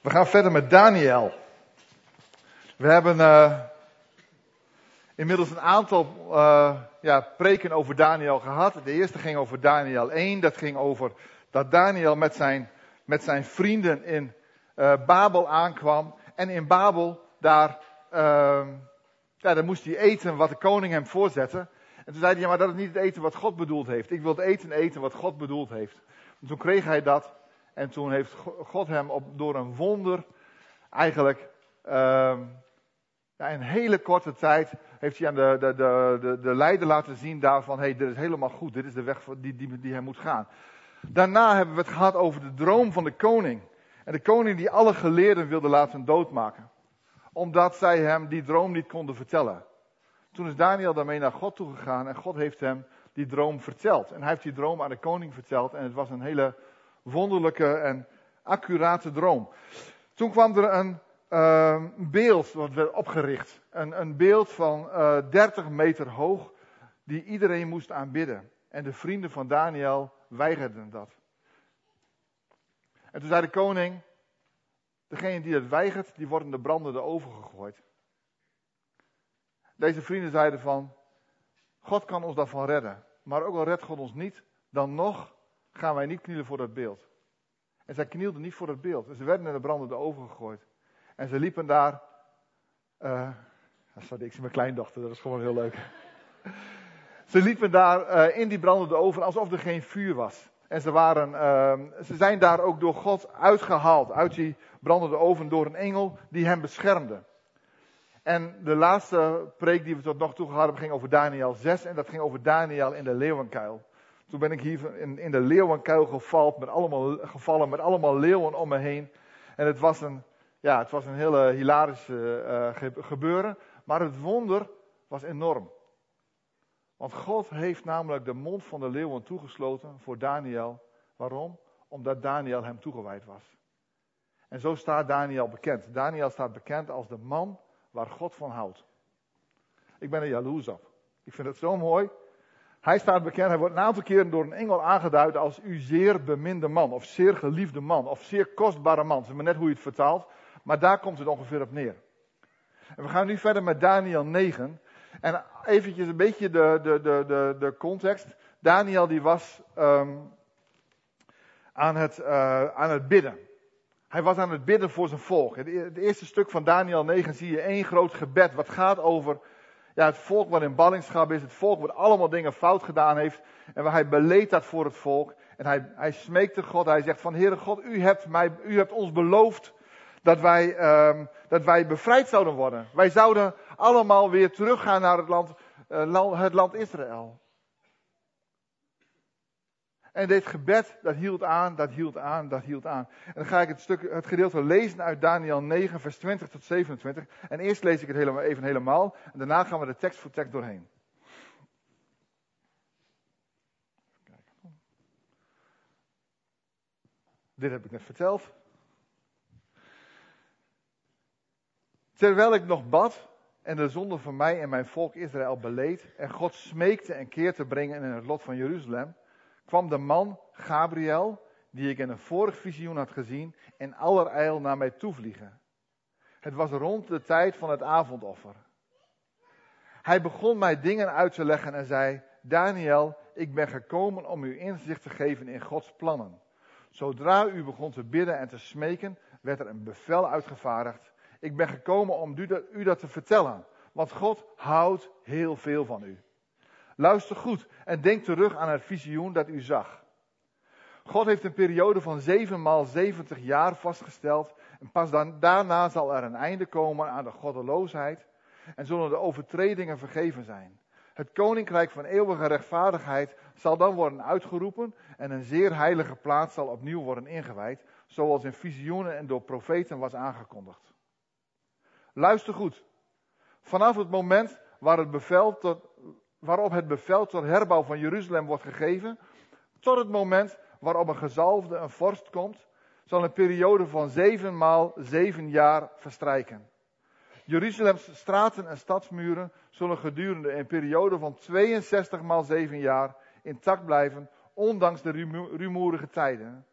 We gaan verder met Daniel. We hebben uh, inmiddels een aantal uh, ja, preken over Daniel gehad. De eerste ging over Daniel 1. Dat ging over dat Daniel met zijn, met zijn vrienden in uh, Babel aankwam. En in Babel, daar, ehm, ja, daar moest hij eten wat de koning hem voorzette. En toen zei hij, ja, maar dat is niet het eten wat God bedoeld heeft. Ik wil het eten eten wat God bedoeld heeft. En toen kreeg hij dat. En toen heeft God hem op, door een wonder eigenlijk uh, in hele korte tijd heeft hij aan de, de, de, de, de leider laten zien daarvan, hé, hey, dit is helemaal goed, dit is de weg die, die, die hij moet gaan. Daarna hebben we het gehad over de droom van de koning. En de koning die alle geleerden wilde laten doodmaken. Omdat zij hem die droom niet konden vertellen. Toen is Daniel daarmee naar God toegegaan en God heeft hem die droom verteld. En hij heeft die droom aan de koning verteld en het was een hele wonderlijke en accurate droom. Toen kwam er een uh, beeld wat werd opgericht. Een, een beeld van uh, eh, 30 meter hoog, die iedereen moest aanbidden. En de vrienden van Daniel weigerden dat. En toen zei de koning, degene die het weigert, die worden de brandende oven gegooid. Deze vrienden zeiden van, God kan ons daarvan redden. Maar ook al redt God ons niet, dan nog gaan wij niet knielen voor dat beeld. En zij knielden niet voor dat beeld. En ze werden in de brandende oven gegooid. En ze liepen daar. Uh, ik zie mijn kleindochter, dat is gewoon heel leuk. ze liepen daar uh, in die brandende oven alsof er geen vuur was. En ze, waren, uh, ze zijn daar ook door God uitgehaald, uit die brandende oven, door een engel die hem beschermde. En de laatste preek die we tot nog toe gehad hebben, ging over Daniel 6. En dat ging over Daniel in de leeuwenkuil. Toen ben ik hier in, de leeuwenkuil gevallen met, allemaal, gevallen met allemaal leeuwen om me heen. En het was een, ja, het was een hele hilarische uh, gebeuren. Maar het wonder was enorm. Want God heeft namelijk de mond van de leeuwen toegesloten voor Daniel. Waarom? Omdat Daniel hem toegewijd was. En zo staat Daniel bekend. Daniel staat bekend als de man waar God van houdt. Ik ben er jaloers op. Ik vind het zo mooi. Hij staat bekend, hij wordt een aantal keren door een engel aangeduid als u zeer beminde man, of zeer geliefde man, of zeer kostbare man. Het is maar net hoe je het vertaalt, maar daar komt het ongeveer op neer. En we gaan nu verder met Daniel 9. En eventjes een beetje de, de, de, de, de context. Daniel die was um, aan, het, uh, aan het bidden. Hij was aan het bidden voor zijn volk. Het e-, eerste stuk van Daniel 9 zie je één groot gebed. Wat gaat over ja, het volk wat in ballingschap is. Het volk wat allemaal dingen fout gedaan heeft. En waar hij beleed dat voor het volk. En hij, hij smeekte God. Hij zegt van Heere God, u hebt, mij, u hebt ons beloofd dat wij, um, dat wij bevrijd zouden worden. Wij zouden allemaal weer teruggaan naar het land, uh, het land Israël. En dit gebed, dat hield aan, dat hield aan, dat hield aan. En dan ga ik het, stuk, het gedeelte lezen uit Daniel 9, vers 20 tot 27. En eerst lees ik het helemaal, even helemaal. En daarna gaan we de tekst voor tekst doorheen. Dit heb ik net verteld. Terwijl ik nog bad en de zonde van mij en mijn volk Israël beleed en God smeekte en keer te brengen in het lot van Jeruzalem, kwam de man Gabriel, die ik in een vorig visioen had gezien, in allerijl naar mij toevliegen. Het was rond de tijd van het avondoffer. Hij begon mij dingen uit te leggen en zei: Daniel, ik ben gekomen om u inzicht te geven in Gods plannen. Zodra u begon te bidden en te smeken, werd er een bevel uitgevaardigd. Ik ben gekomen om u dat, u dat te vertellen, want God houdt heel veel van u. Luister goed en denk terug aan het visioen dat u zag. God heeft een periode van 7 maal 70 jaar vastgesteld. En pas dan, daarna zal er een einde komen aan de goddeloosheid. En zullen de overtredingen vergeven zijn. Het koninkrijk van eeuwige rechtvaardigheid zal dan worden uitgeroepen. En een zeer heilige plaats zal opnieuw worden ingewijd. Zoals in visioenen en door profeten was aangekondigd. Luister goed. Vanaf het moment waar het bevel tot, waarop het bevel tot herbouw van Jeruzalem wordt gegeven, tot het moment waarop een gezalfde, een vorst komt, zal een periode van zeven maal zeven jaar verstrijken. Jeruzalems straten en stadsmuren zullen gedurende een periode van 62 maal zeven jaar intact blijven, ondanks de rumoerige tijden.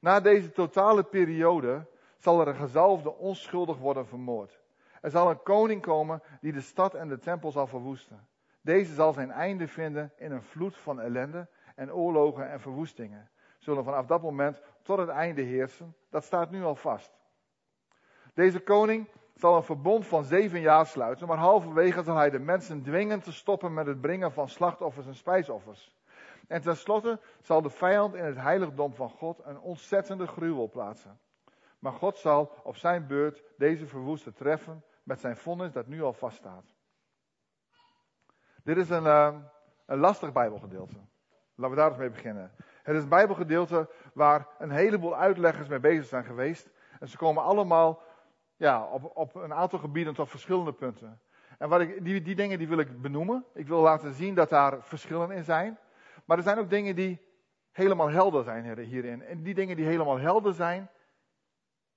Na deze totale periode zal er een gezalfde onschuldig worden vermoord. Er zal een koning komen die de stad en de tempel zal verwoesten. Deze zal zijn einde vinden in een vloed van ellende en oorlogen en verwoestingen. Zullen vanaf dat moment tot het einde heersen. Dat staat nu al vast. Deze koning zal een verbond van zeven jaar sluiten, maar halverwege zal hij de mensen dwingen te stoppen met het brengen van slachtoffers en spijsoffers. En tenslotte zal de vijand in het heiligdom van God een ontzettende gruwel plaatsen. Maar God zal op zijn beurt deze verwoeste treffen met zijn vonnis dat nu al vaststaat. Dit is een, uh, een lastig Bijbelgedeelte. Laten we daar eens mee beginnen. Het is een Bijbelgedeelte waar een heleboel uitleggers mee bezig zijn geweest. En ze komen allemaal ja, op, op een aantal gebieden tot verschillende punten. En wat ik, die, die dingen die wil ik benoemen. Ik wil laten zien dat daar verschillen in zijn. Maar er zijn ook dingen die helemaal helder zijn hierin. En die dingen die helemaal helder zijn,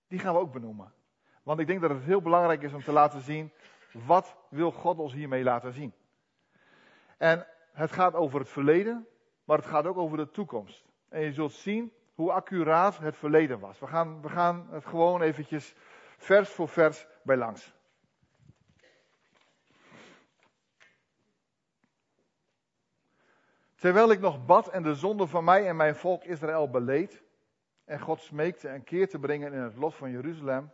die gaan we ook benoemen. Want ik denk dat het heel belangrijk is om te laten zien, wat wil God ons hiermee laten zien? En het gaat over het verleden, maar het gaat ook over de toekomst. En je zult zien hoe accuraat het verleden was. We gaan, we gaan het gewoon eventjes vers voor vers bij langs. Terwijl ik nog bad en de zonde van mij en mijn volk Israël beleed, en God smeekte een keer te brengen in het lot van Jeruzalem,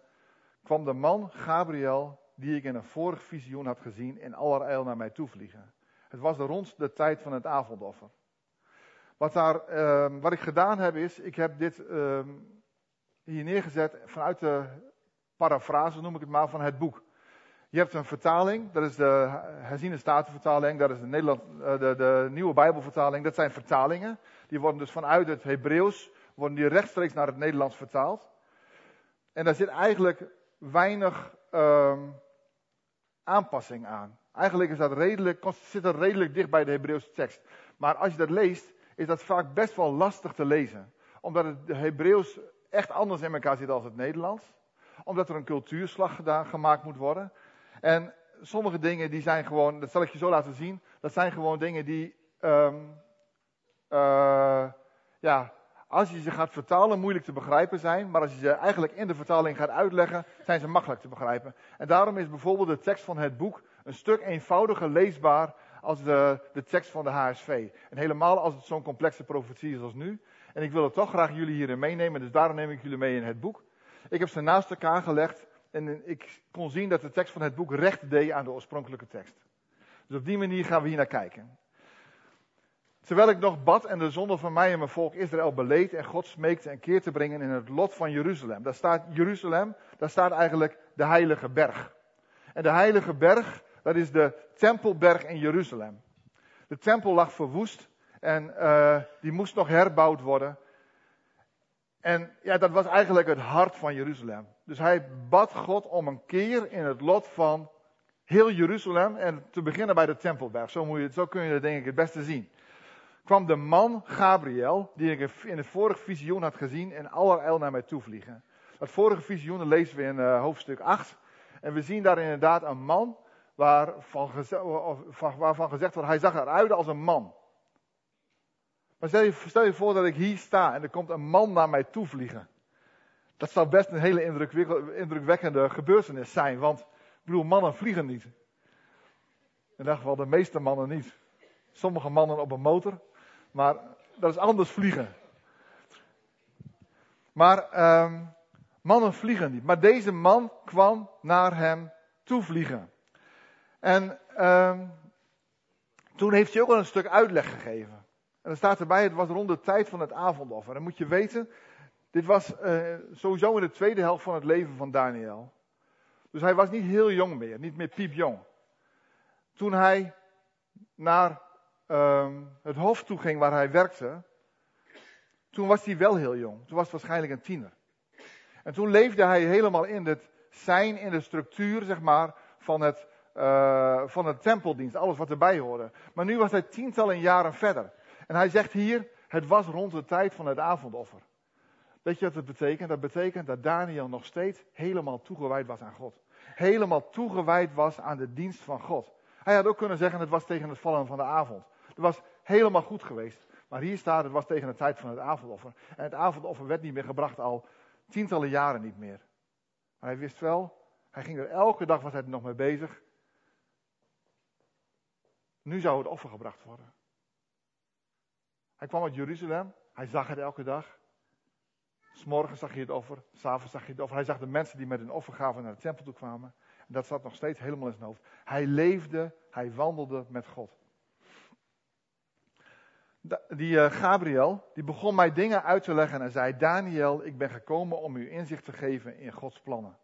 kwam de man Gabriel, die ik in een vorig visioen had gezien, in allerijl naar mij toevliegen. Het was rond de tijd van het avondoffer. Wat, daar, uh, wat ik gedaan heb is, ik heb dit uh, hier neergezet vanuit de parafrase, noem ik het maar, van het boek. Je hebt een vertaling, dat is de herziene statenvertaling, dat is de, Nederland, uh, de, de nieuwe Bijbelvertaling. Dat zijn vertalingen. Die worden dus vanuit het Hebreeuws, worden die rechtstreeks naar het Nederlands vertaald. En daar zit eigenlijk weinig uh, aanpassing aan. Eigenlijk is dat redelijk, zit dat redelijk dicht bij de Hebreeuwse tekst. Maar als je dat leest, is dat vaak best wel lastig te lezen. Omdat het Hebreeuws echt anders in elkaar zit dan het Nederlands. Omdat er een cultuurslag gedaan, gemaakt moet worden. En sommige dingen die zijn gewoon, dat zal ik je zo laten zien, dat zijn gewoon dingen die, um, uh, ja, als je ze gaat vertalen, moeilijk te begrijpen zijn. Maar als je ze eigenlijk in de vertaling gaat uitleggen, zijn ze makkelijk te begrijpen. En daarom is bijvoorbeeld de tekst van het boek een stuk eenvoudiger leesbaar als de, de tekst van de HSV. En helemaal als het zo'n complexe profetie is als nu. En ik wil het toch graag jullie hierin meenemen, dus daarom neem ik jullie mee in het boek. Ik heb ze naast elkaar gelegd en ik kon zien dat de tekst van het boek recht deed aan de oorspronkelijke tekst. Dus op die manier gaan we hier naar kijken. Terwijl ik nog bad en de zonde van mij en mijn volk Israël beleed en God smeekte een keer te brengen in het lot van Jeruzalem. Daar staat Jeruzalem, daar staat eigenlijk de heilige berg. En de heilige berg, dat is de tempelberg in Jeruzalem. De tempel lag verwoest en uh, die moest nog herbouwd worden. En ja, dat was eigenlijk het hart van Jeruzalem. Dus hij bad God om een keer in het lot van heel Jeruzalem en te beginnen bij de tempelberg. Zo, moet je, zo kun je het denk ik het beste zien kwam de man Gabriel, die ik in het vorige visioen had gezien, in allerijl naar mij toe vliegen. Dat vorige visioen lezen we in uh, hoofdstuk 8. En we zien daar inderdaad een man waarvan, waarvan gezegd wordt, hij zag eruit als een man. Maar stel je, stel je voor dat ik hier sta en er komt een man naar mij toe vliegen. Dat zou best een hele indrukwekkende gebeurtenis zijn, want ik bedoel, mannen vliegen niet. In ieder geval de meeste mannen niet. Sommige mannen op een motor, maar dat is anders vliegen. Maar um, mannen vliegen niet. Maar deze man kwam naar hem toe vliegen. En um, toen heeft hij ook al een stuk uitleg gegeven. En dan staat erbij, het was rond de tijd van het avondoffer. Dan moet je weten, dit was uh, sowieso in de tweede helft van het leven van Daniel. Dus hij was niet heel jong meer, niet meer piepjong. Toen hij naar um, het hof toe ging waar hij werkte, toen was hij wel heel jong. Toen was hij waarschijnlijk een tiener. En toen leefde hij helemaal in het zijn, in de structuur, zeg maar, van het, uh, van het tempeldienst, alles wat erbij hoorde. Maar nu was hij tientallen jaren verder. En hij zegt hier, het was rond de tijd van het avondoffer. Weet je wat dat betekent? Dat betekent dat Daniel nog steeds helemaal toegewijd was aan God. Helemaal toegewijd was aan de dienst van God. Hij had ook kunnen zeggen, het was tegen het vallen van de avond. Het was helemaal goed geweest. Maar hier staat, het was tegen de tijd van het avondoffer. En het avondoffer werd niet meer gebracht al tientallen jaren niet meer. Maar hij wist wel, hij ging er elke dag was hij nog mee bezig. Nu zou het offer gebracht worden. Hij kwam uit Jeruzalem, hij zag het elke dag. S'morgens zag hij het offer, s'avonds zag hij het offer. Hij zag de mensen die met een offergave naar de tempel toe kwamen. En dat zat nog steeds helemaal in zijn hoofd. Hij leefde, hij wandelde met God. Die uh, Gabriel, die begon mij dingen uit te leggen en zei: Daniel, ik ben gekomen om u inzicht te geven in Gods plannen.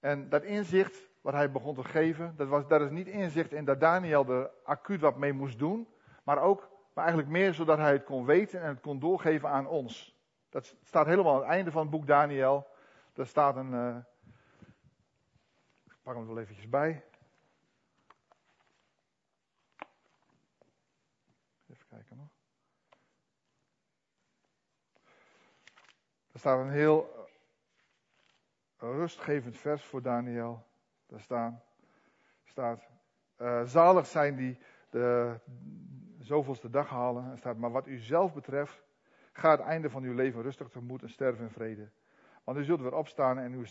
En dat inzicht wat hij begon te geven, dat, was, dat is niet inzicht in dat Daniel er acuut wat mee moest doen, maar ook, maar eigenlijk meer zodat hij het kon weten en het kon doorgeven aan ons. Dat staat helemaal aan het einde van het boek Daniel. Daar staat een, uh, ik pak hem er wel eventjes bij. Even kijken nog. Er staat een heel rustgevend vers voor Daniel. Daar staan, staat, uh, zalig zijn die de zoveelste dag halen. Staat, maar wat u zelf betreft, ga het einde van uw leven rustig tegemoet en sterven in vrede. Want u zult weer opstaan en uw,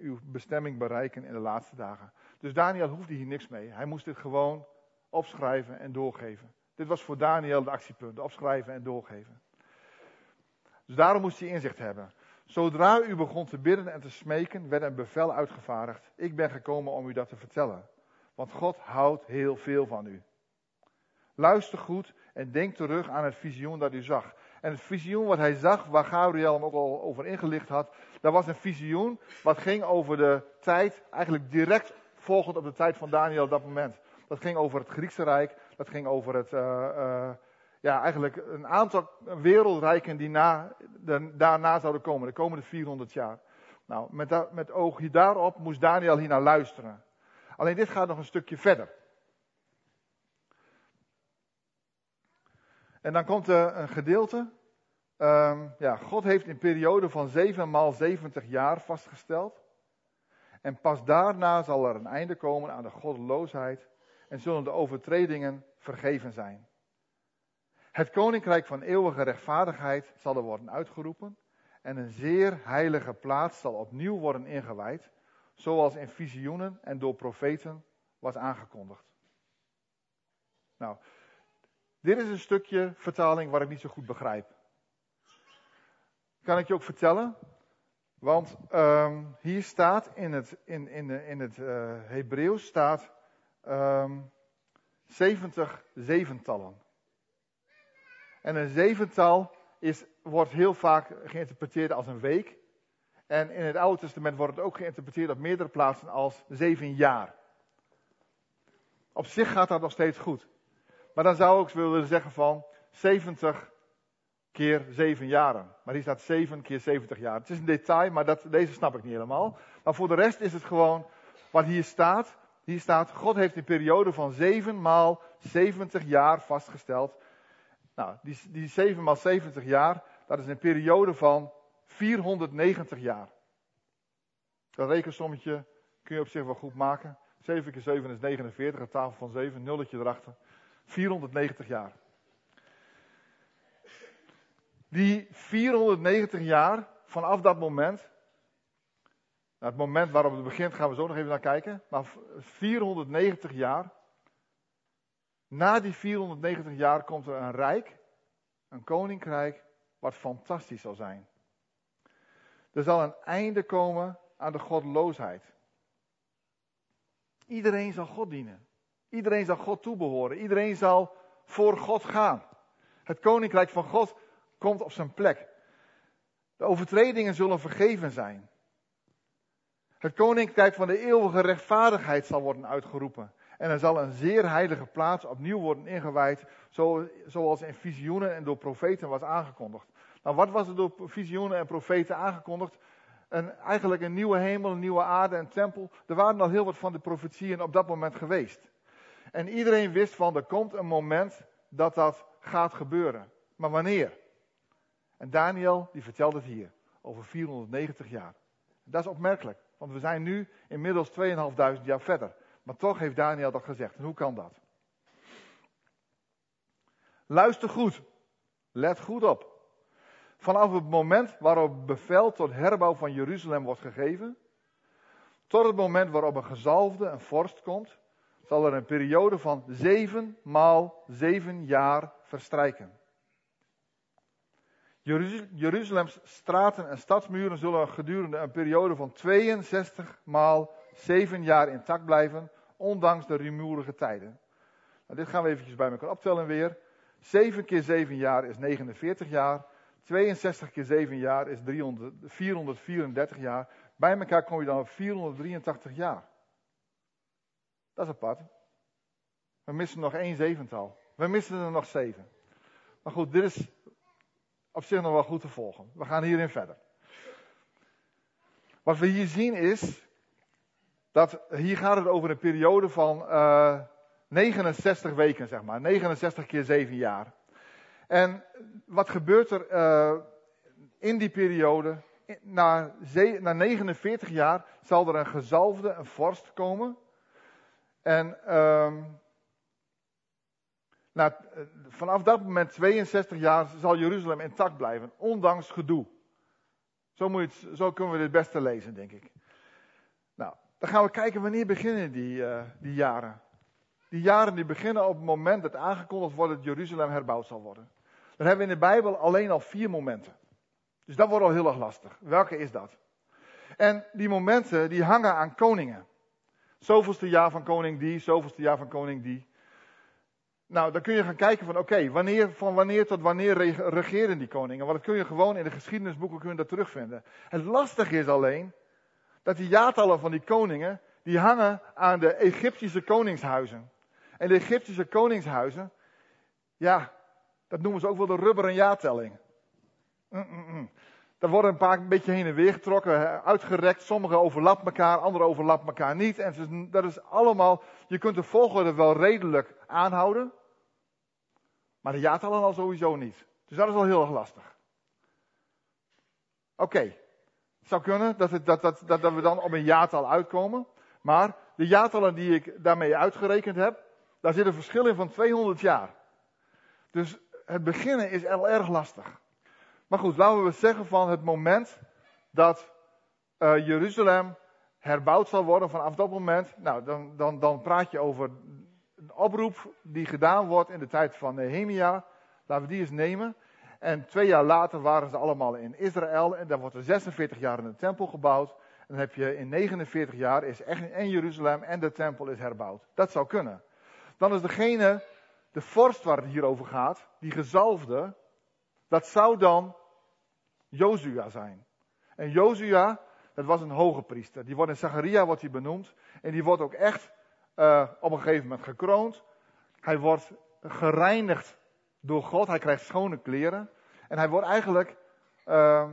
uw bestemming bereiken in de laatste dagen. Dus Daniel hoefde hier niks mee. Hij moest dit gewoon opschrijven en doorgeven. Dit was voor Daniel de actiepunt, opschrijven en doorgeven. Dus daarom moest hij inzicht hebben. Zodra u begon te bidden en te smeken, werd een bevel uitgevaardigd. Ik ben gekomen om u dat te vertellen. Want God houdt heel veel van u. Luister goed en denk terug aan het visioen dat u zag. En het visioen wat hij zag, waar Gabriel hem ook al over ingelicht had, dat was een visioen wat ging over de tijd, eigenlijk direct volgend op de tijd van Daniel op dat moment. Dat ging over het Griekse Rijk, dat ging over het, uh, uh, ja, eigenlijk een aantal wereldrijken die na, daarna zouden komen, de komende 400 jaar. Nou, met, met oogje daarop moest Daniel hier naar luisteren. Alleen dit gaat nog een stukje verder. En dan komt er een gedeelte. Um, ja, God heeft een periode van 7 maal 70 jaar vastgesteld. En pas daarna zal er een einde komen aan de goddeloosheid en zullen de overtredingen vergeven zijn. Het koninkrijk van eeuwige rechtvaardigheid zal er worden uitgeroepen en een zeer heilige plaats zal opnieuw worden ingewijd, zoals in visioenen en door profeten was aangekondigd. Nou, dit is een stukje vertaling waar ik niet zo goed begrijp. Kan ik je ook vertellen? Want um, hier staat in het, in, in, in het uh, Hebreeuws staat um, 70 zeventallen. En een zevental is, wordt heel vaak geïnterpreteerd als een week. En in het Oude Testament wordt het ook geïnterpreteerd op meerdere plaatsen als zeven jaar. Op zich gaat dat nog steeds goed. Maar dan zou ik willen zeggen van 70 keer 7 jaren. Maar hier staat 7 keer 70 jaar. Het is een detail, maar dat, deze snap ik niet helemaal. Maar voor de rest is het gewoon wat hier staat. Hier staat, God heeft een periode van 7 maal 70 jaar vastgesteld. Nou, die, die 7 maal 70 jaar, dat is een periode van 490 jaar. Dat rekensommetje kun je op zich wel goed maken. 7 keer 7 is 49, een tafel van 7, nulletje erachter. 490 jaar. Die 490 jaar, vanaf dat moment, het moment waarop het begint gaan we zo nog even naar kijken, maar 490 jaar, na die 490 jaar komt er een rijk, een koninkrijk, wat fantastisch zal zijn. Er zal een einde komen aan de godloosheid. Iedereen zal God dienen. Iedereen zal God toebehoren. Iedereen zal voor God gaan. Het koninkrijk van God komt op zijn plek. De overtredingen zullen vergeven zijn. Het koninkrijk van de eeuwige rechtvaardigheid zal worden uitgeroepen. En er zal een zeer heilige plaats opnieuw worden ingewijd, zoals in visioenen en door profeten was aangekondigd. Nou, wat was er door visioenen en profeten aangekondigd? Een, eigenlijk een nieuwe hemel, een nieuwe aarde, een tempel. Er waren al heel wat van de profetieën op dat moment geweest. En iedereen wist van, er komt een moment dat dat gaat gebeuren. Maar wanneer? En Daniel, die vertelt het hier, over 490 jaar. Dat is opmerkelijk, want we zijn nu inmiddels 2500 jaar verder. Maar toch heeft Daniel dat gezegd. En hoe kan dat? Luister goed. Let goed op. Vanaf het moment waarop bevel tot herbouw van Jeruzalem wordt gegeven, tot het moment waarop een gezalfde, een vorst komt, zal er een periode van zeven maal zeven jaar verstrijken. Jeruzalems straten en stadsmuren zullen gedurende een periode van 62 maal 7 jaar intact blijven, ondanks de rumoerige tijden. Nou, dit gaan we eventjes bij elkaar optellen weer. 7 keer 7 jaar is 49 jaar. 62 keer 7 jaar is 300, 434 jaar. Bij elkaar kom je dan op 483 jaar. Dat is apart. We missen nog één zevental. We missen er nog zeven. Maar goed, dit is op zich nog wel goed te volgen. We gaan hierin verder. Wat we hier zien is, dat hier gaat het over een periode van uh, eh, 69 weken, zeg maar. 69 keer 7 jaar. En wat gebeurt er uh, in die periode? Na, na 49 jaar zal er een gezalfde, een vorst komen. En um, nou, vanaf dat moment, 62 jaar, zal Jeruzalem intact blijven, ondanks gedoe. Zo, moet het, zo kunnen we dit beste lezen, denk ik. Dan gaan we kijken wanneer beginnen die, uh, die jaren. Die jaren die beginnen op het moment dat aangekondigd wordt dat Jeruzalem herbouwd zal worden. Dan hebben we in de Bijbel alleen al vier momenten. Dus dat wordt al heel erg lastig. Welke is dat? En die momenten die hangen aan koningen. Zoveelste jaar van koning die, zoveelste jaar van koning die. Nou, dan kun je gaan kijken van oké, wanneer, van wanneer tot wanneer regeren die koningen? Want dat kun je gewoon in de geschiedenisboeken kun dat terugvinden. Het lastige is alleen dat die jaartallen van die koningen, die hangen aan de Egyptische koningshuizen. En de Egyptische koningshuizen, ja, dat noemen ze ook wel de rubberen jaartelling. Mm -mm. mm. Daar worden een paar een beetje heen en weer getrokken, uitgerekt. Sommige overlappen elkaar, andere overlappen elkaar niet. En dat is allemaal, je kunt de volgorde wel redelijk aanhouden. Maar de jaartallen al sowieso niet. Dus dat is al heel erg lastig. Oké, zou kunnen dat, het, dat, dat, dat, we dan op een jaartal uitkomen. Maar de jaartallen die ik daarmee uitgerekend heb, daar zit een verschil in van 200 jaar. Dus het beginnen is al erg lastig. Maar goed, laten we zeggen van het moment dat uh, Jeruzalem herbouwd zal worden, vanaf dat moment, nou, dan, dan, dan praat je over een oproep die gedaan wordt in de tijd van Nehemia. Laten we die eens nemen. En twee jaar later waren ze allemaal in Israël en dan wordt er 46 jaar in de tempel gebouwd. En dan heb je in 49 jaar is echt en Jeruzalem en de tempel is herbouwd. Dat zou kunnen. Dan is degene, de vorst waar het hier over gaat, die gezalfde, dat zou dan Jozua zijn. En Jozua, dat was een hoge priester. Die wordt in Zacharia wordt hij benoemd. En die wordt ook echt uh, op een gegeven moment gekroond. Hij wordt gereinigd door God. Hij krijgt schone kleren. En hij wordt eigenlijk uh,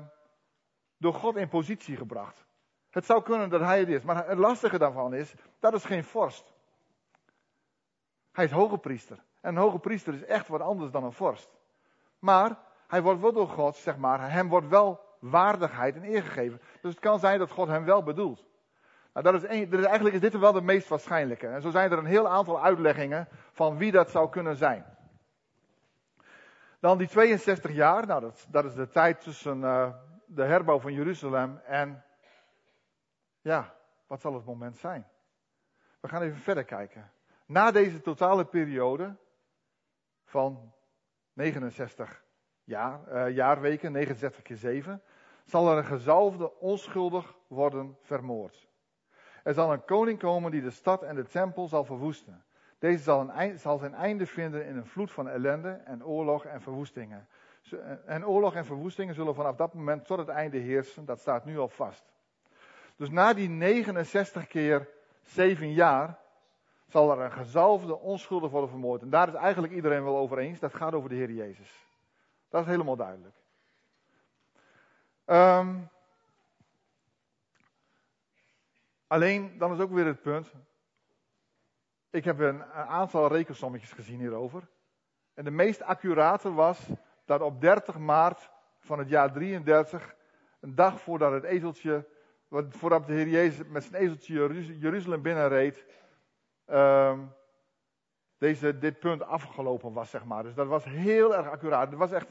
door God in positie gebracht. Het zou kunnen dat hij het is. Maar het lastige daarvan is, dat is geen vorst. Hij is hoge priester. En een hoge priester is echt wat anders dan een vorst. Maar hij wordt wel door God, zeg maar, hem wordt wel waardigheid en eer gegeven. Dus het kan zijn dat God hem wel bedoelt. Nou, dat is, een, dat is eigenlijk is dit wel de meest waarschijnlijke. En zo zijn er een heel aantal uitleggingen van wie dat zou kunnen zijn. Dan die 62 jaar, nou dat, dat is de tijd tussen uh, de herbouw van Jeruzalem en, ja, wat zal het moment zijn? We gaan even verder kijken. Na deze totale periode van 69 jaar, uh, jaarweken, 69 keer 7, zal er een gezalfde onschuldig worden vermoord. Er zal een koning komen die de stad en de tempel zal verwoesten. Deze zal, een zal zijn einde vinden in een vloed van ellende en oorlog en verwoestingen. En oorlog en verwoestingen zullen vanaf dat moment tot het einde heersen. Dat staat nu al vast. Dus na die 69 keer 7 jaar zal er een gezalfde onschuldig worden vermoord. En daar is eigenlijk iedereen wel over eens. Dat gaat over de Heer Jezus. Dat is helemaal duidelijk. Um, alleen, dan is ook weer het punt. Ik heb een, aantal rekensommetjes gezien hierover. En de meest accurate was dat op 30 maart van het jaar 33, een dag voordat het ezeltje, voordat de Heer Jezus met zijn ezeltje Jeruzalem binnenreed, um, deze, dit punt afgelopen was, zeg maar. Dus dat was heel erg accuraat. Het was echt,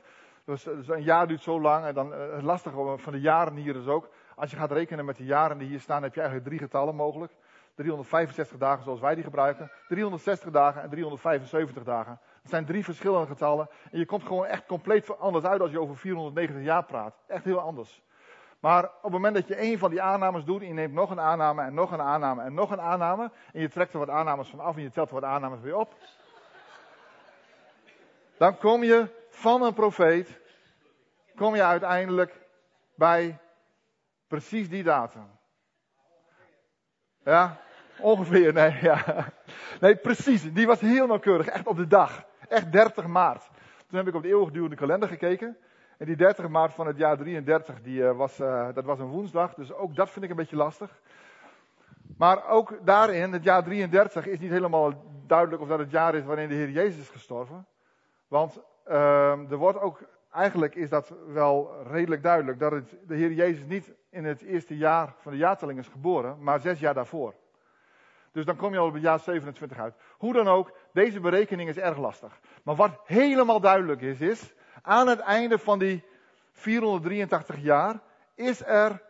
een jaar duurt zo lang en dan uh, het lastige van de jaren hier is ook, als je gaat rekenen met de jaren die hier staan, heb je eigenlijk drie getallen mogelijk. 365 dagen zoals wij die gebruiken, 360 dagen en 375 dagen. Dat zijn drie verschillende getallen en je komt gewoon echt compleet anders uit als je over 490 jaar praat. Echt heel anders. Maar op het moment dat je één van die aannames doet, en je neemt nog een aanname en nog een aanname en nog een aanname, en je trekt er wat aannames van af en je telt er wat aannames weer op, dan kom je van een profeet, kom je uiteindelijk bij precies die datum. Ja, ongeveer, nee, ja. Nee, precies, die was heel nauwkeurig, echt op de dag. Echt 30 maart. Toen heb ik op de eeuwigdurende kalender gekeken. En die 30 maart van het jaar 33, die, uh, was, uh, dat was een woensdag. Dus ook dat vind ik een beetje lastig. Maar ook daarin, het jaar 33, is niet helemaal duidelijk of dat het jaar is waarin de Heer Jezus is gestorven. Want uh, er wordt ook, eigenlijk is dat wel redelijk duidelijk, dat het, de Heer Jezus niet in het eerste jaar van de jaartelling is geboren, maar zes jaar daarvoor. Dus dan kom je al op het jaar 27 uit. Hoe dan ook, deze berekening is erg lastig. Maar wat helemaal duidelijk is, is aan het einde van die 483 jaar is er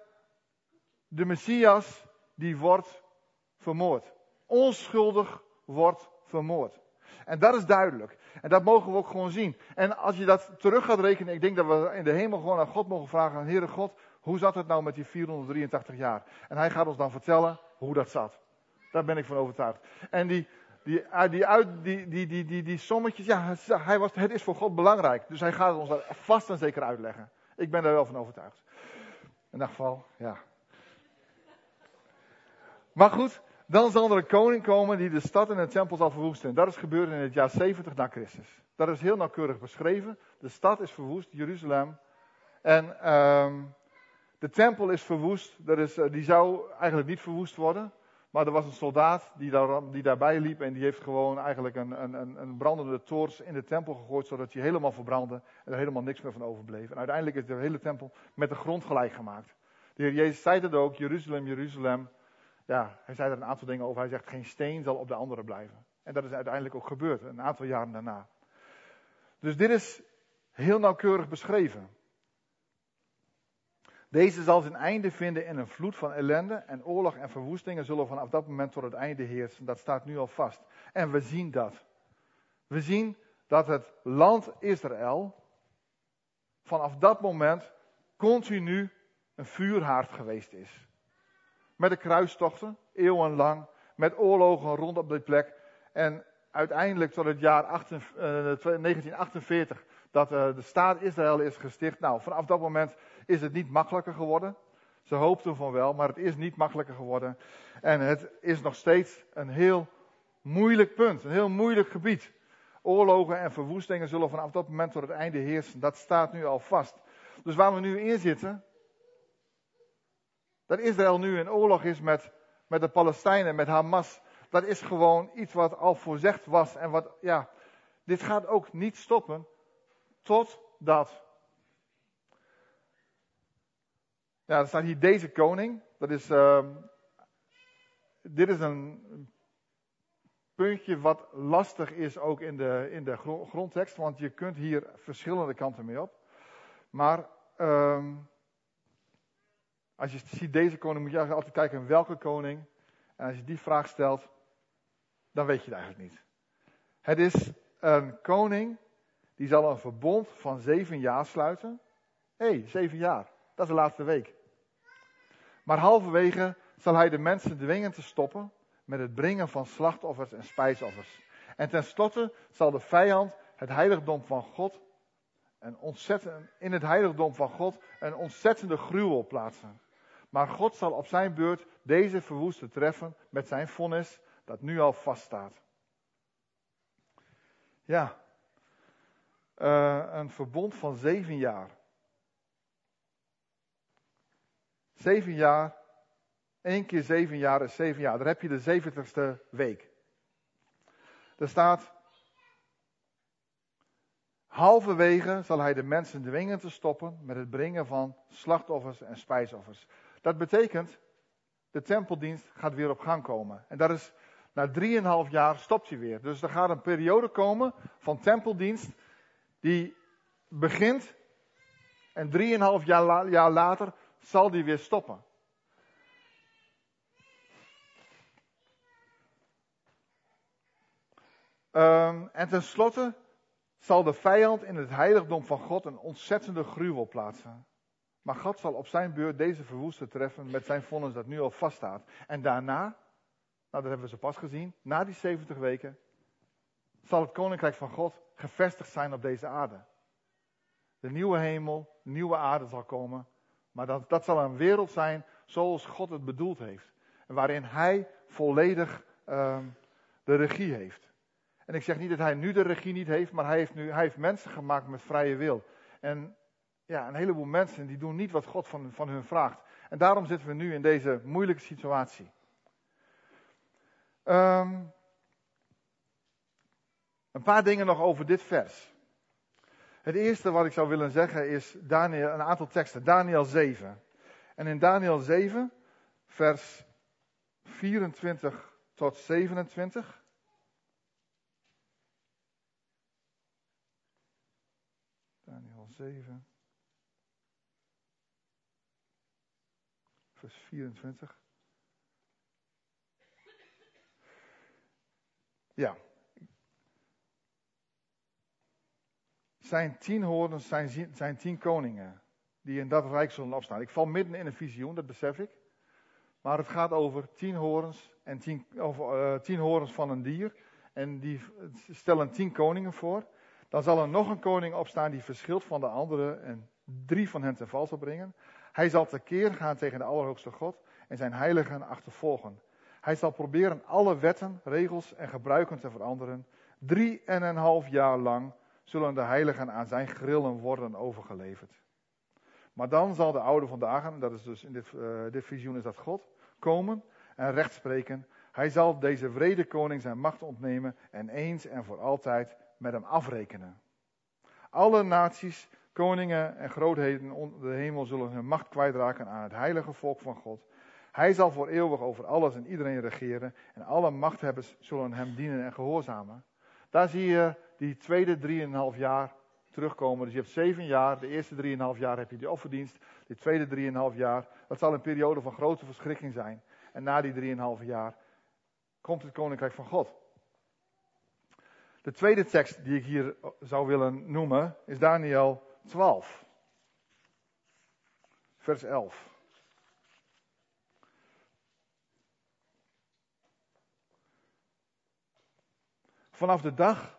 de Messias die wordt vermoord. Onschuldig wordt vermoord. En dat is duidelijk. En dat mogen we ook gewoon zien. En als je dat terug gaat rekenen, ik denk dat we in de hemel gewoon aan God mogen vragen, Heere God, hoe zat het nou met die 483 jaar? En hij gaat ons dan vertellen hoe dat zat. Daar ben ik van overtuigd. En die, die, ah, die, die, die, die, die, die sommetjes, ja, hij was, het is voor God belangrijk. Dus hij gaat ons daar vast en zeker uitleggen. Ik ben daar wel van overtuigd. In dat geval, ja. Maar goed, dan zal er een koning komen die de stad en de tempel zal verwoesten. Dat is gebeurd in het jaar 70 na Christus. Dat is heel nauwkeurig beschreven. De stad is verwoest, Jeruzalem. En um, de tempel is verwoest. Dat is, uh, die zou eigenlijk niet verwoest worden. Maar er was een soldaat die, daar, die daarbij liep en die heeft gewoon eigenlijk een, een, een brandende toorts in de tempel gegooid, zodat hij helemaal verbrandde en er helemaal niks meer van overbleef. En uiteindelijk is de hele tempel met de grond gelijk gemaakt. De Heer Jezus zei dat ook, Jeruzalem, Jeruzalem. Ja, hij zei er een aantal dingen over. Hij zegt, geen steen zal op de andere blijven. En dat is uiteindelijk ook gebeurd, een aantal jaren daarna. Dus dit is heel nauwkeurig beschreven. Deze zal zijn einde vinden in een vloed van ellende en oorlog en verwoestingen zullen vanaf dat moment tot het einde heersen. Dat staat nu al vast. En we zien dat. We zien dat het land Israël vanaf dat moment continu een vuurhaard geweest is. Met de kruistochten, eeuwenlang, met oorlogen rondom die plek. En uiteindelijk tot het jaar 1948 eh, dat uh, de staat Israël is gesticht. Nou, vanaf dat moment is het niet makkelijker geworden. Ze hoopten van wel, maar het is niet makkelijker geworden. En het is nog steeds een heel moeilijk punt, een heel moeilijk gebied. Oorlogen en verwoestingen zullen vanaf dat moment tot het einde heersen. Dat staat nu al vast. Dus waar we nu in zitten, dat Israël nu in oorlog is met, met de Palestijnen, met Hamas, dat is gewoon iets wat al voorzegd was. En wat, ja, dit gaat ook niet stoppen totdat Ja, er staat hier deze koning. Dat is, uh, dit is een puntje wat lastig is ook in de, in de grondtekst, want je kunt hier verschillende kanten mee op. Maar uh, als je ziet deze koning, moet je altijd kijken welke koning. En als je die vraag stelt, dan weet je het eigenlijk niet. Het is een koning die zal een verbond van zeven jaar sluiten. Hé, hey, zeven jaar. Dat is de laatste week. Maar halverwege zal hij de mensen dwingen te stoppen met het brengen van slachtoffers en spijsoffers. En tenslotte zal de vijand het heiligdom van God, ontzettend, in het heiligdom van God een ontzettende gruwel plaatsen. Maar God zal op zijn beurt deze verwoeste treffen met zijn vonnis dat nu al vaststaat. Ja, uh, een verbond van zeven jaar. Zeven jaar, één keer zeven jaar is zeven jaar. Dan heb je de zeventigste week. Er staat, halverwege zal hij de mensen dwingen te stoppen met het brengen van slachtoffers en spijsoffers. Dat betekent, de tempeldienst gaat weer op gang komen. En dat is, na drieënhalf jaar stopt hij weer. Dus er gaat een periode komen van tempeldienst die begint En drieënhalf jaar, jaar later zal die weer stoppen. Um, en tenslotte zal de vijand in het heiligdom van God een ontzettende gruwel plaatsen. Maar God zal op zijn beurt deze verwoester treffen met zijn vonnis dat nu al vaststaat. En daarna, dat hebben we zo pas gezien, na die 70 weken, zal het koninkrijk van God gevestigd zijn op deze aarde. De nieuwe hemel, nieuwe aarde zal komen. Maar dat, dat zal een wereld zijn zoals God het bedoeld heeft. Waarin Hij volledig uh, de regie heeft. En ik zeg niet dat Hij nu de regie niet heeft, maar Hij heeft, nu, hij heeft mensen gemaakt met vrije wil. En ja, een heleboel mensen die doen niet wat God van, van hun vraagt. En daarom zitten we nu in deze moeilijke situatie. Um, een paar dingen nog over dit vers. Het eerste wat ik zou willen zeggen is Daniel, een aantal teksten. Daniel 7. En in Daniel 7, vers 24 tot 27. Daniel 7. Vers 24. Ja, zijn tien horens, zijn, zijn tien koningen. Die in dat rijk zullen opstaan. Ik val midden in een visioen, dat besef ik. Maar het gaat over tien horens, en tien, over, uh, tien horens van een dier. En die stellen tien koningen voor. Dan zal er nog een koning opstaan die verschilt van de andere en drie van hen ten val zal brengen. Hij zal tekeer gaan tegen de Allerhoogste God en zijn heiligen achtervolgen. Hij zal proberen alle wetten, regels en gebruiken te veranderen. Drie en een half jaar lang zullen de heiligen aan zijn grillen worden overgeleverd. Maar dan zal de oude van dagen, dat is dus in dit, uh, dit visioen is dat God, komen en recht spreken. Hij zal deze vrede koning zijn macht ontnemen en eens en voor altijd met hem afrekenen. Alle naties, koningen en grootheden onder de hemel zullen hun macht kwijtraken aan het heilige volk van God. Hij zal voor eeuwig over alles en iedereen regeren en alle machthebbers zullen hem dienen en gehoorzamen. Daar zie je die tweede drieënhalf jaar terugkomen. Dus je hebt zeven jaar, de eerste drieënhalf jaar heb je die offerdienst. De tweede drieënhalf jaar, dat zal een periode van grote verschrikking zijn. En na die drieënhalf jaar komt het koninkrijk van God. De tweede tekst die ik hier zou willen noemen is Daniel 12, vers 11. Vanaf de dag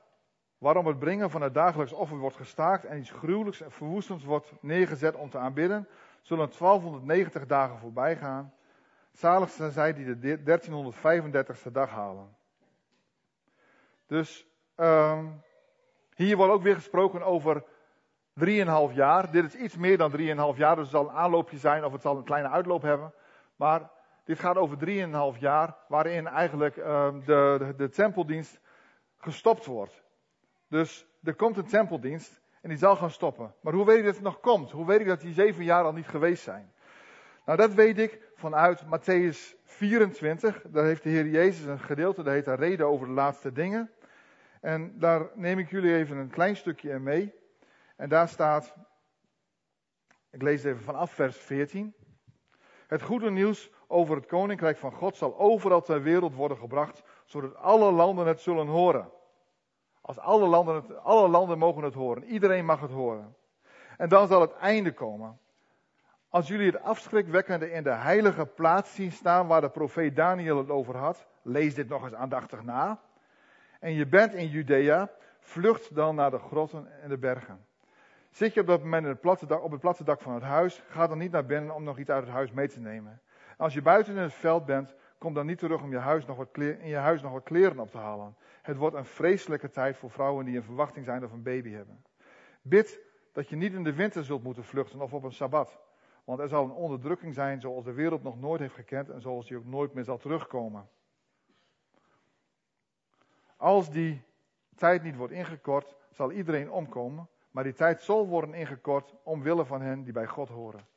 waarom het brengen van het dagelijks offer wordt gestaakt en iets gruwelijks en verwoestends wordt neergezet om te aanbidden, zullen 1290 dagen voorbij gaan. Zalig zijn zij die de 1335ste dag halen. Dus um, hier wordt ook weer gesproken over 3,5 jaar. Dit is iets meer dan 3,5 jaar, dus het zal een aanloopje zijn of het zal een kleine uitloop hebben. Maar dit gaat over 3,5 jaar, waarin eigenlijk um, de, de, de tempeldienst gestopt wordt. Dus er komt een tempeldienst en die zal gaan stoppen. Maar hoe weet ik dat het nog komt? Hoe weet ik dat die zeven jaar al niet geweest zijn? Nou, dat weet ik vanuit Matthäus 24. Daar heeft de Heer Jezus een gedeelte, dat heet een reden over de laatste dingen. En daar neem ik jullie even een klein stukje in mee. En daar staat, ik lees het even vanaf vers 14. Het goede nieuws over het koninkrijk van God zal overal ter wereld worden gebracht, zodat alle landen het zullen horen. Als alle landen, het, alle landen mogen het horen. Iedereen mag het horen. En dan zal het einde komen. Als jullie het afschrikwekkende in de heilige plaats zien staan waar de profeet Daniel het over had, lees dit nog eens aandachtig na. En je bent in Judea, vlucht dan naar de grotten en de bergen. Zit je op dat moment het platte dak, op het platte dak van het huis, ga dan niet naar binnen om nog iets uit het huis mee te nemen. Als je buiten in het veld bent, kom dan niet terug om je huis nog wat in je huis nog wat kleren op te halen. Het wordt een vreselijke tijd voor vrouwen die in verwachting zijn of een baby hebben. Bid dat je niet in de winter zult moeten vluchten of op een sabbat. Want er zal een onderdrukking zijn zoals de wereld nog nooit heeft gekend en zoals die ook nooit meer zal terugkomen. Als die tijd niet wordt ingekort, zal iedereen omkomen, maar die tijd zal worden ingekort omwille van hen die bij God horen.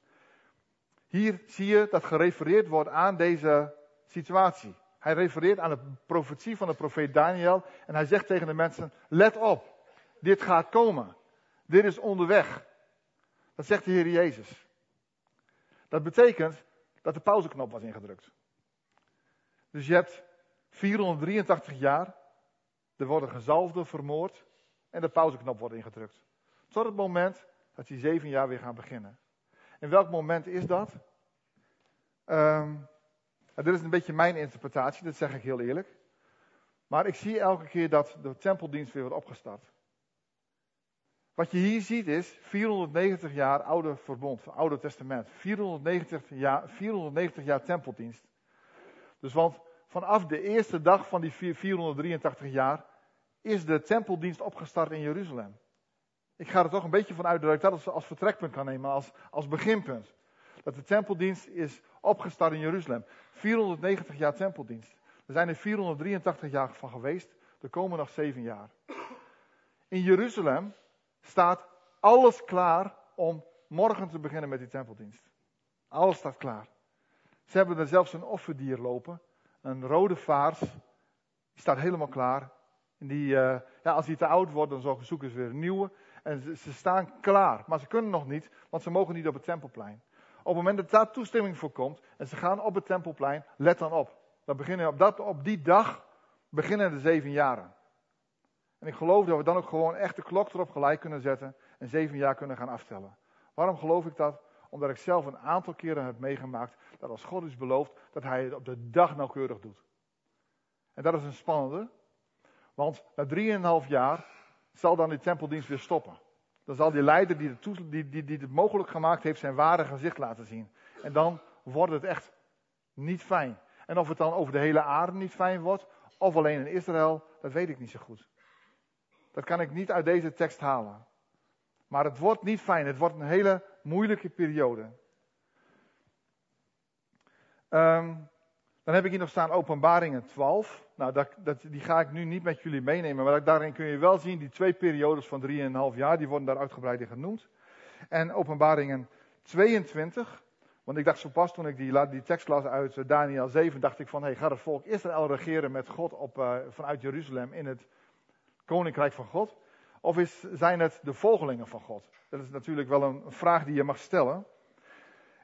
Hier zie je dat gerefereerd wordt aan deze situatie. Hij refereert aan de profetie van de profeet Daniel en hij zegt tegen de mensen, let op, dit gaat komen. Dit is onderweg. Dat zegt de Heer Jezus. Dat betekent dat de pauzeknop was ingedrukt. Dus je hebt 483 jaar, er worden gezalfden vermoord en de pauzeknop wordt ingedrukt. Tot het moment dat die zeven jaar weer gaan beginnen. En welk moment is dat? Um, dit is een beetje mijn interpretatie, dat zeg ik heel eerlijk. Maar ik zie elke keer dat de tempeldienst weer wordt opgestart. Wat je hier ziet is 490 jaar oude verbond, oude testament. 490 jaar, 490 jaar tempeldienst. Dus want vanaf de eerste dag van die 483 jaar is de tempeldienst opgestart in Jeruzalem. Ik ga er toch een beetje van uit dat ik dat als, als vertrekpunt kan nemen, als, als beginpunt. Dat de tempeldienst is opgestart in Jeruzalem. 490 jaar tempeldienst. Er zijn er 483 jaar van geweest. Er komen nog zeven jaar. In Jeruzalem staat alles klaar om morgen te beginnen met die tempeldienst. Alles staat klaar. Ze hebben er zelfs een offerdier lopen. Een rode vaars. Die staat helemaal klaar. En die, uh, ja, als die te oud wordt, dan zoeken ze weer een nieuwe. En ze, staan klaar. Maar ze kunnen nog niet, want ze mogen niet op het tempelplein. Op het moment dat daar toestemming voor komt en ze gaan op het tempelplein, let dan op. Dan beginnen op, dat, op die dag beginnen de zeven jaren. En ik geloof dat we dan ook gewoon echt de klok erop gelijk kunnen zetten en zeven jaar kunnen gaan aftellen. Waarom geloof ik dat? Omdat ik zelf een aantal keren heb meegemaakt dat als God is beloofd, dat hij het op de dag nauwkeurig doet. En dat is een spannende, want na drieënhalf jaar zal dan die tempeldienst weer stoppen. Dan zal die leider die het, die, die, die het mogelijk gemaakt heeft zijn ware gezicht laten zien. En dan wordt het echt niet fijn. En of het dan over de hele aarde niet fijn wordt, of alleen in Israël, dat weet ik niet zo goed. Dat kan ik niet uit deze tekst halen. Maar het wordt niet fijn. Het wordt een hele moeilijke periode. Um, dan heb ik hier nog staan Openbaringen 12. Nou, dat, dat, die ga ik nu niet met jullie meenemen. Maar daarin kun je wel zien, die twee periodes van 3,5 jaar, die worden daar uitgebreid in genoemd. En Openbaringen 22. Want ik dacht zo pas toen ik die, die tekst las uit Daniel 7, dacht ik van, hey, gaat het volk Israël regeren met God op, uh, vanuit Jeruzalem in het koninkrijk van God? Of is, zijn het de volgelingen van God? Dat is natuurlijk wel een vraag die je mag stellen.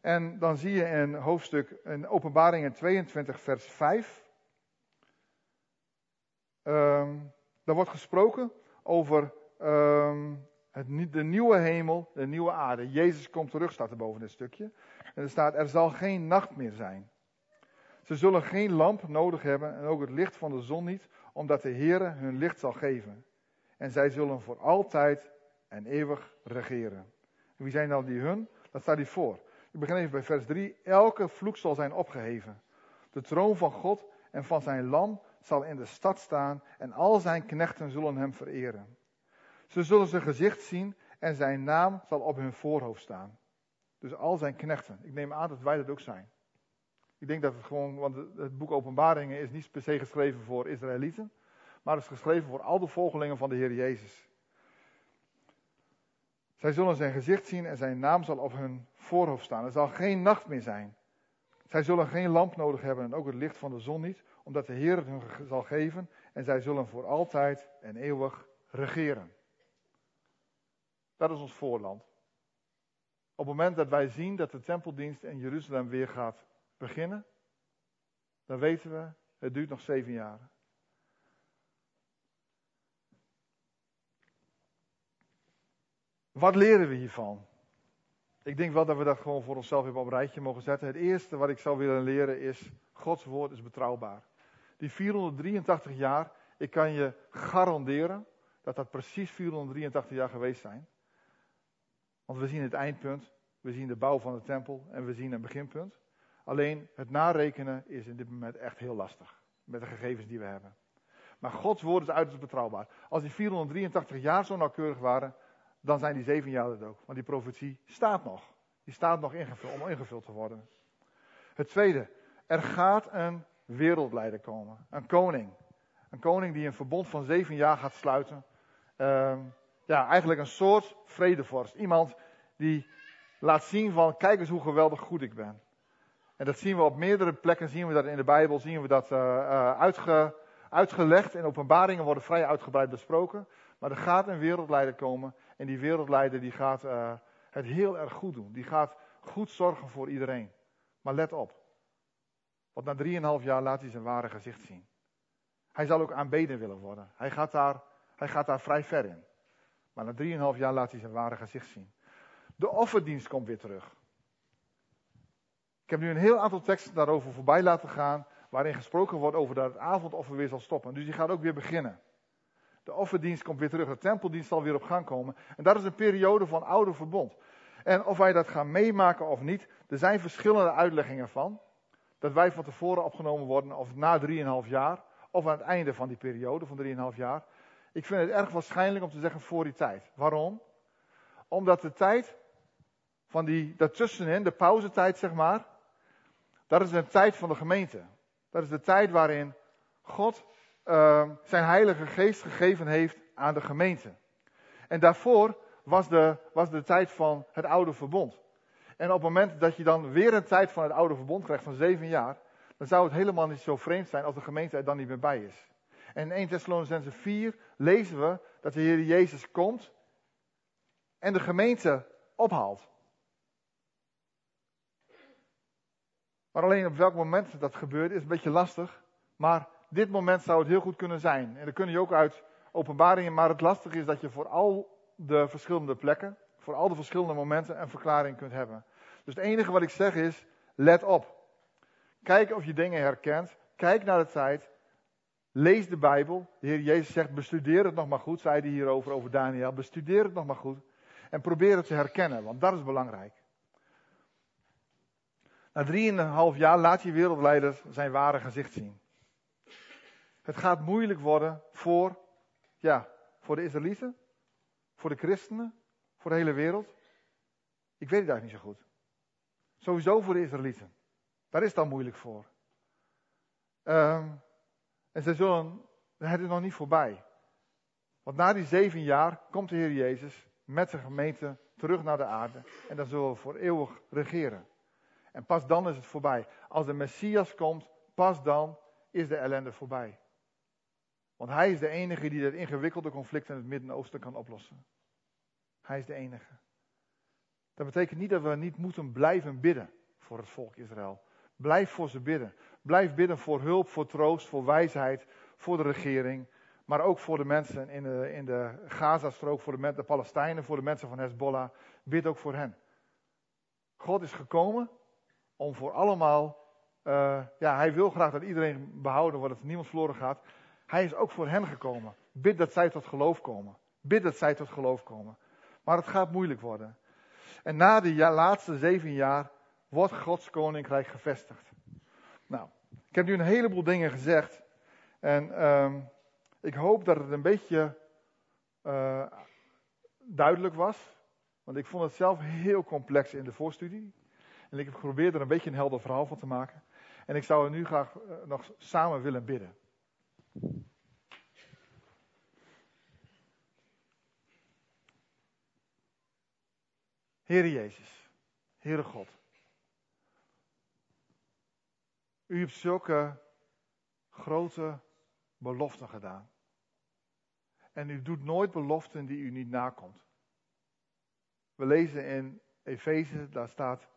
En dan zie je in hoofdstuk, in openbaringen 22 vers 5. Um, daar wordt gesproken over um, het, de nieuwe hemel, de nieuwe aarde. Jezus komt terug, staat er boven dit stukje. En er staat, er zal geen nacht meer zijn. Ze zullen geen lamp nodig hebben en ook het licht van de zon niet, omdat de Heere hun licht zal geven. En zij zullen voor altijd en eeuwig regeren. wie zijn dan die hun? Dat staat hier voor. Ik begin even bij vers 3. Elke vloek zal zijn opgeheven. De troon van God en van zijn lam zal in de stad staan en al zijn knechten zullen hem vereren. Ze zullen zijn gezicht zien en zijn naam zal op hun voorhoofd staan. Dus al zijn knechten. Ik neem aan dat wij dat ook zijn. Ik denk dat het gewoon, want het boek Openbaringen is niet per se geschreven voor Israëlieten, maar het is geschreven voor al de volgelingen van de Heer Jezus. Zij zullen zijn gezicht zien en zijn naam zal op hun voorhoofd staan. Er zal geen nacht meer zijn. Zij zullen geen lamp nodig hebben en ook het licht van de zon niet, omdat de Heer het hun zal geven en zij zullen voor altijd en eeuwig regeren. Dat is ons voorland. Op het moment dat wij zien dat de tempeldienst in Jeruzalem weer gaat beginnen, dan weten we, het duurt nog zeven jaar. Wat leren we hiervan? Ik denk wel dat we dat gewoon voor onszelf even op een rijtje mogen zetten. Het eerste wat ik zou willen leren is, Gods woord is betrouwbaar. Die 483 jaar, ik kan je garanderen dat dat precies 483 jaar geweest zijn. Want we zien het eindpunt, we zien de bouw van de tempel en we zien een beginpunt. Alleen het narekenen is in dit moment echt heel lastig met de gegevens die we hebben. Maar Gods woord is uiterst betrouwbaar. Als die 483 jaar zo nauwkeurig waren, dan zijn die zeven jaar het ook. Want die profetie staat nog. Die staat nog ingevuld, om ingevuld te worden. Het tweede, er gaat een wereldleider komen. Een koning. Een koning die een verbond van zeven jaar gaat sluiten. Uh, ja, eigenlijk een soort vredevorst. Iemand die laat zien van, kijk eens hoe geweldig goed ik ben. En dat zien we op meerdere plekken, zien we dat in de Bijbel, zien we dat uh, uitge, uitgelegd. In openbaringen worden vrij uitgebreid besproken. Maar er gaat een wereldleider komen en die wereldleider die gaat uh, het heel erg goed doen. Die gaat goed zorgen voor iedereen. Maar let op. Want na 3,5 jaar laat hij zijn ware gezicht zien. Hij zal ook aanbeden willen worden. Hij gaat daar, hij gaat daar vrij ver in. Maar na 3,5 jaar laat hij zijn ware gezicht zien. De offerdienst komt weer terug. Ik heb nu een heel aantal teksten daarover voorbij laten gaan, waarin gesproken wordt over dat het avondoffer weer zal stoppen. Dus die gaat ook weer beginnen. De offerdienst komt weer terug, de tempeldienst zal weer op gang komen. En dat is een periode van oude verbond. En of wij dat gaan meemaken of niet, er zijn verschillende uitleggingen van. Dat wij van tevoren opgenomen worden, of na 3,5 jaar, of aan het einde van die periode van 3,5 jaar. Ik vind het erg waarschijnlijk om te zeggen voor die tijd. Waarom? Omdat de tijd van die, daartussenin, de pauzetijd zeg maar, dat is een tijd van de gemeente. Dat is de tijd waarin God uh, zijn heilige geest gegeven heeft aan de gemeente. En daarvoor was de, was de tijd van het oude verbond. En op het moment dat je dan weer een tijd van het oude verbond krijgt van zeven jaar, dan zou het helemaal niet zo vreemd zijn als de gemeente er dan niet meer bij is. En in 1 Thessalonicense 4 lezen we dat de Heer Jezus komt en de gemeente ophaalt. Maar alleen op welk moment dat gebeurt is een beetje lastig. Maar dit moment zou het heel goed kunnen zijn. En dat kun je ook uit openbaringen. Maar het lastige is dat je voor al de verschillende plekken, voor al de verschillende momenten een verklaring kunt hebben. Dus het enige wat ik zeg is, let op. Kijk of je dingen herkent. Kijk naar de tijd. Lees de Bijbel. De Heer Jezus zegt, bestudeer het nog maar goed, zei hij hierover, over Daniel. Bestudeer het nog maar goed. En probeer het te herkennen, want dat is belangrijk. Na drieënhalf jaar laat je wereldleider zijn ware gezicht zien. Het gaat moeilijk worden voor, ja, voor de Israëlieten, voor de christenen, voor de hele wereld. Ik weet het eigenlijk niet zo goed. Sowieso voor de Israëlieten. Daar is het dan moeilijk voor. Um, en ze zullen, het is nog niet voorbij. Want na die zeven jaar komt de Heer Jezus met zijn gemeente terug naar de aarde. En dan zullen we voor eeuwig regeren. En pas dan is het voorbij. Als de Messias komt, pas dan is de ellende voorbij. Want hij is de enige die dat ingewikkelde conflict in het Midden-Oosten kan oplossen. Hij is de enige. Dat betekent niet dat we niet moeten blijven bidden voor het volk Israël. Blijf voor ze bidden. Blijf bidden voor hulp, voor troost, voor wijsheid, voor de regering. Maar ook voor de mensen in de, in de Gazastrook, voor de, Palestijnen, voor de mensen van Hezbollah. Bid ook voor hen. God is gekomen om voor allemaal. Uh, ja, hij wil graag dat iedereen behouden wordt, dat niemand verloren gaat. Hij is ook voor hen gekomen. Bid dat zij tot geloof komen. Bid dat zij tot geloof komen. Maar het gaat moeilijk worden. En na de laatste zeven jaar wordt Gods koninkrijk gevestigd. Nou, ik heb nu een heleboel dingen gezegd. En uh, ik hoop dat het een beetje uh, duidelijk was. Want ik vond het zelf heel complex in de voorstudie. En ik heb geprobeerd er een beetje een helder verhaal van te maken. En ik zou er nu graag uh, nog samen willen bidden. Heere Jezus, Heere God. U hebt zulke grote beloften gedaan. En u doet nooit beloften die u niet nakomt. We lezen in Efeze, daar staat,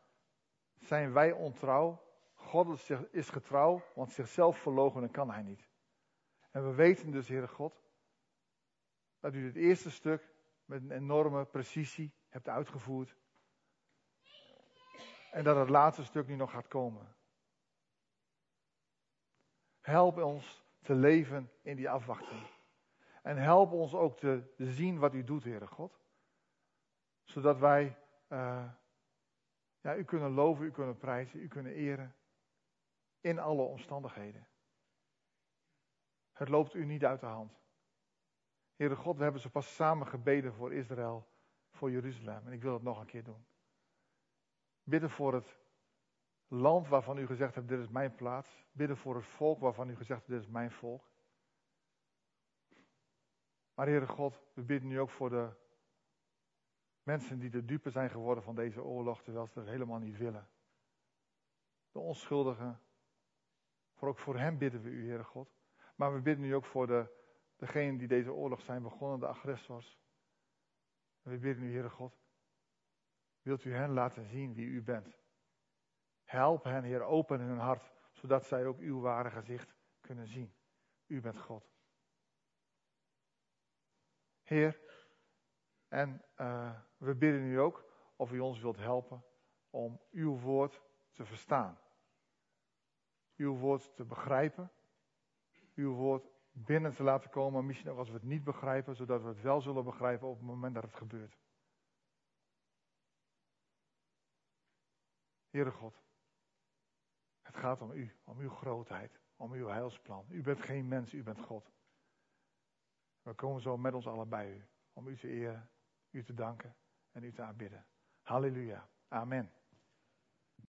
zijn wij ontrouw? God is getrouw, want zichzelf verloochenen kan hij niet. En we weten dus, Heere God, dat u het eerste stuk met een enorme precisie hebt uitgevoerd. En dat het laatste stuk nu nog gaat komen. Help ons te leven in die afwachting. En help ons ook te zien wat u doet, Heere God. Zodat wij uh, ja, u kunnen loven, u kunnen prijzen, u kunnen eren. In alle omstandigheden. Het loopt u niet uit de hand. Heere God, we hebben zo pas samen gebeden voor Israël, voor Jeruzalem. En ik wil het nog een keer doen. Bidden voor het land waarvan u gezegd hebt, dit is mijn plaats. Bidden voor het volk waarvan u gezegd hebt, dit is mijn volk. Maar Heere God, we bidden nu ook voor de mensen die de dupe zijn geworden van deze oorlog, terwijl ze het helemaal niet willen. De onschuldigen. Voor ook voor hen bidden we u, Heere God. Maar we bidden nu ook voor de, degenen die deze oorlog zijn begonnen, de agressors. We bidden u, Heere God, wilt u hen laten zien wie u bent. Help hen, Heer, open hun hart, zodat zij ook uw ware gezicht kunnen zien. U bent God. Heer, en uh, we bidden u ook of u ons wilt helpen om uw woord te verstaan. Uw woord te begrijpen. Uw woord binnen te laten komen, misschien ook als we het niet begrijpen, zodat we het wel zullen begrijpen op het moment dat het gebeurt. Heere God, het gaat om u, om uw grootheid, om uw heilsplan. U bent geen mens, u bent God. We komen zo met ons allen bij u, om u te eren, u te danken en u te aanbidden. Halleluja. Amen.